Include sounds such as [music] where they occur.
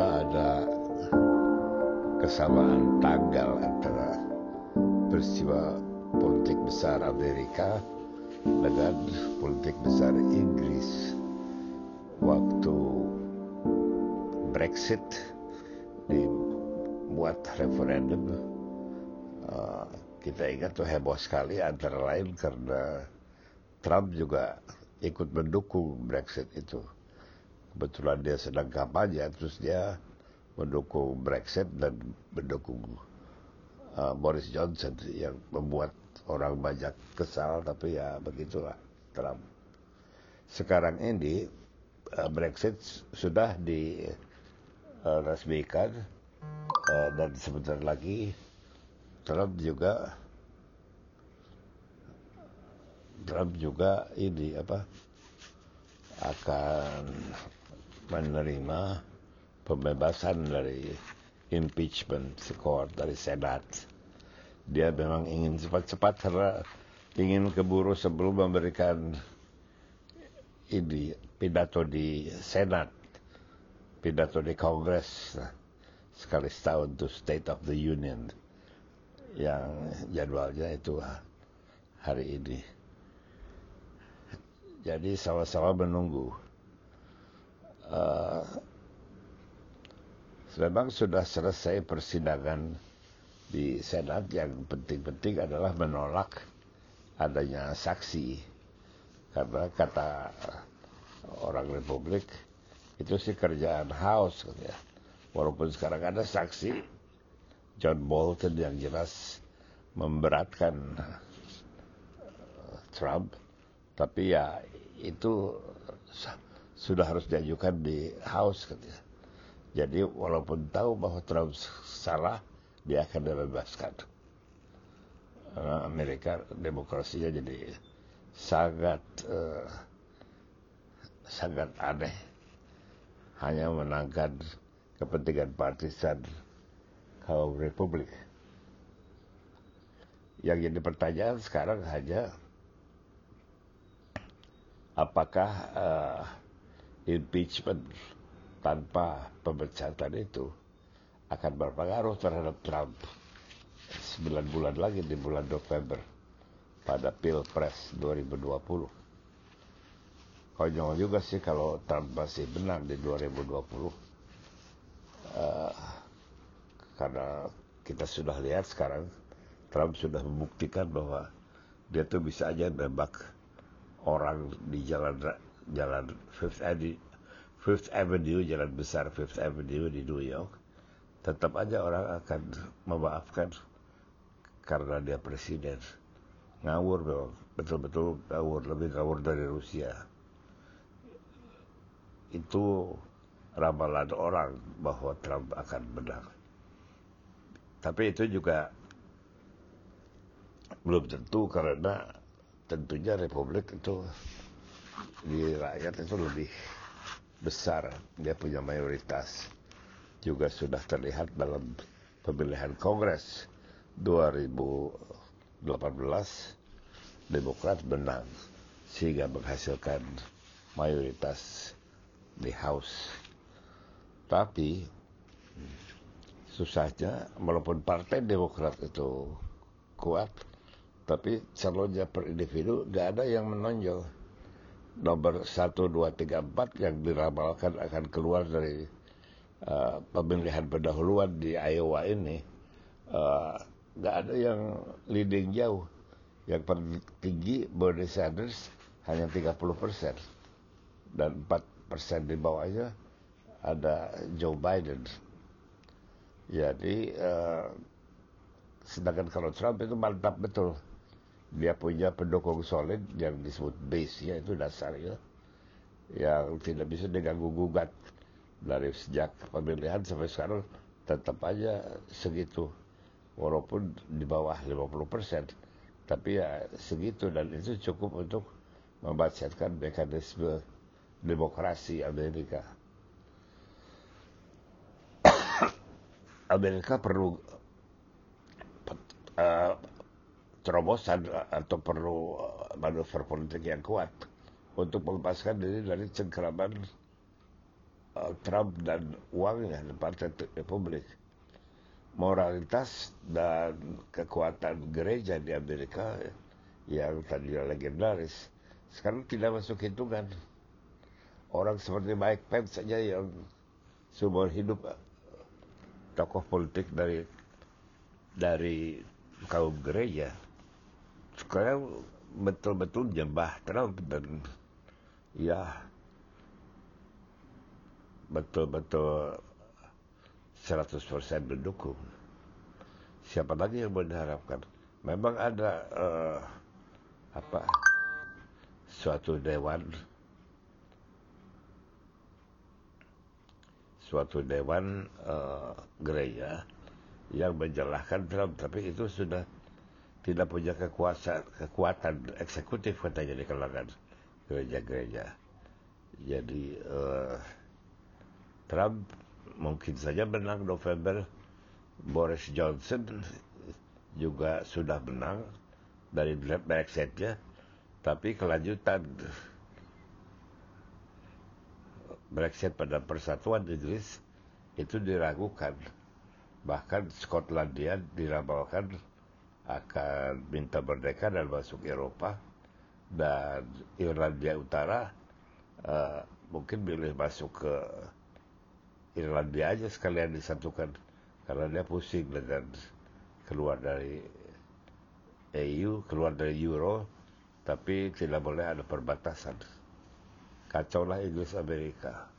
apakah ada kesamaan tanggal antara peristiwa politik besar Amerika dengan politik besar Inggris. Waktu Brexit dibuat referendum uh, kita ingat tuh heboh sekali antara lain karena Trump juga ikut mendukung Brexit itu kebetulan dia sedang kampanye terus dia mendukung Brexit dan mendukung uh, Boris Johnson yang membuat orang banyak kesal tapi ya begitulah Trump. Sekarang ini uh, Brexit sudah diresmikan uh, uh, dan sebentar lagi Trump juga Trump juga ini apa akan menerima pembebasan dari impeachment court dari Senat. Dia memang ingin cepat-cepat karena ingin keburu sebelum memberikan ini pidato di Senat, pidato di Kongres sekali setahun itu State of the Union yang jadwalnya itu hari ini. Jadi sama-sama menunggu. Uh, memang sudah selesai persidangan di Senat. Yang penting-penting adalah menolak adanya saksi. Karena kata orang Republik itu sih kerjaan House ya. walaupun sekarang ada saksi John Bolton yang jelas memberatkan Trump. Tapi ya itu sudah harus diajukan di House katanya. Jadi walaupun tahu bahwa Trump salah, dia akan dibebaskan. Karena Amerika demokrasinya jadi sangat uh, sangat aneh. Hanya menangkan kepentingan partisan kaum Republik. Yang jadi pertanyaan sekarang hanya apakah uh, impeachment tanpa pemecatan itu akan berpengaruh terhadap Trump 9 bulan lagi di bulan November pada Pilpres 2020. Konyol juga sih kalau Trump masih menang di 2020. Uh, karena kita sudah lihat sekarang Trump sudah membuktikan bahwa dia tuh bisa aja nembak orang di jalan jalan Fifth Avenue, Fifth Avenue jalan besar Fifth Avenue di New York tetap aja orang akan memaafkan karena dia presiden. Ngawur memang betul-betul ngawur lebih ngawur dari Rusia. Itu ramalan orang bahwa Trump akan menang. Tapi itu juga belum tentu karena tentunya Republik itu di rakyat itu lebih besar. Dia punya mayoritas. Juga sudah terlihat dalam pemilihan Kongres 2018 Demokrat menang sehingga menghasilkan mayoritas di House. Tapi susahnya walaupun partai Demokrat itu kuat tapi calonnya per individu gak ada yang menonjol nomor 1, 2, 3, 4 yang diramalkan akan keluar dari uh, pemilihan pendahuluan di Iowa ini uh, gak ada yang leading jauh. Yang paling tinggi Bernie Sanders hanya 30 persen. Dan 4 persen di bawahnya ada Joe Biden. Jadi uh, sedangkan kalau Trump itu mantap betul dia punya pendukung solid yang disebut base ya itu dasarnya yang tidak bisa diganggu gugat dari sejak pemilihan sampai sekarang tetap aja segitu. Walaupun di bawah 50 persen tapi ya segitu. Dan itu cukup untuk membacakan mekanisme demokrasi Amerika. [coughs] Amerika perlu uh, terobosan atau perlu uh, manuver politik yang kuat untuk melepaskan diri dari cengkeraman uh, Trump dan uangnya di Partai Republik. Moralitas dan kekuatan gereja di Amerika yang tadinya legendaris sekarang tidak masuk hitungan. Orang seperti Mike Pence saja yang seumur hidup tokoh politik dari dari kaum gereja sekarang betul-betul jembah Trump dan ya betul-betul 100% mendukung. Siapa lagi yang mengharapkan? Memang ada uh, apa suatu dewan suatu dewan uh, gereja yang menjelaskan Trump, tapi itu sudah tidak punya kekuasaan, kekuatan eksekutif katanya di kalangan gereja-gereja. Jadi uh, Trump mungkin saja menang November, Boris Johnson juga sudah menang dari Brexitnya, tapi kelanjutan Brexit pada persatuan Inggris itu diragukan. Bahkan Skotlandia diramalkan akan minta merdeka dan masuk Eropa dan Irlandia Utara uh, mungkin boleh masuk ke Irlandia aja sekalian disatukan karena dia pusing dengan keluar dari EU, keluar dari Euro, tapi tidak boleh ada perbatasan. Kacau lah Inggris Amerika.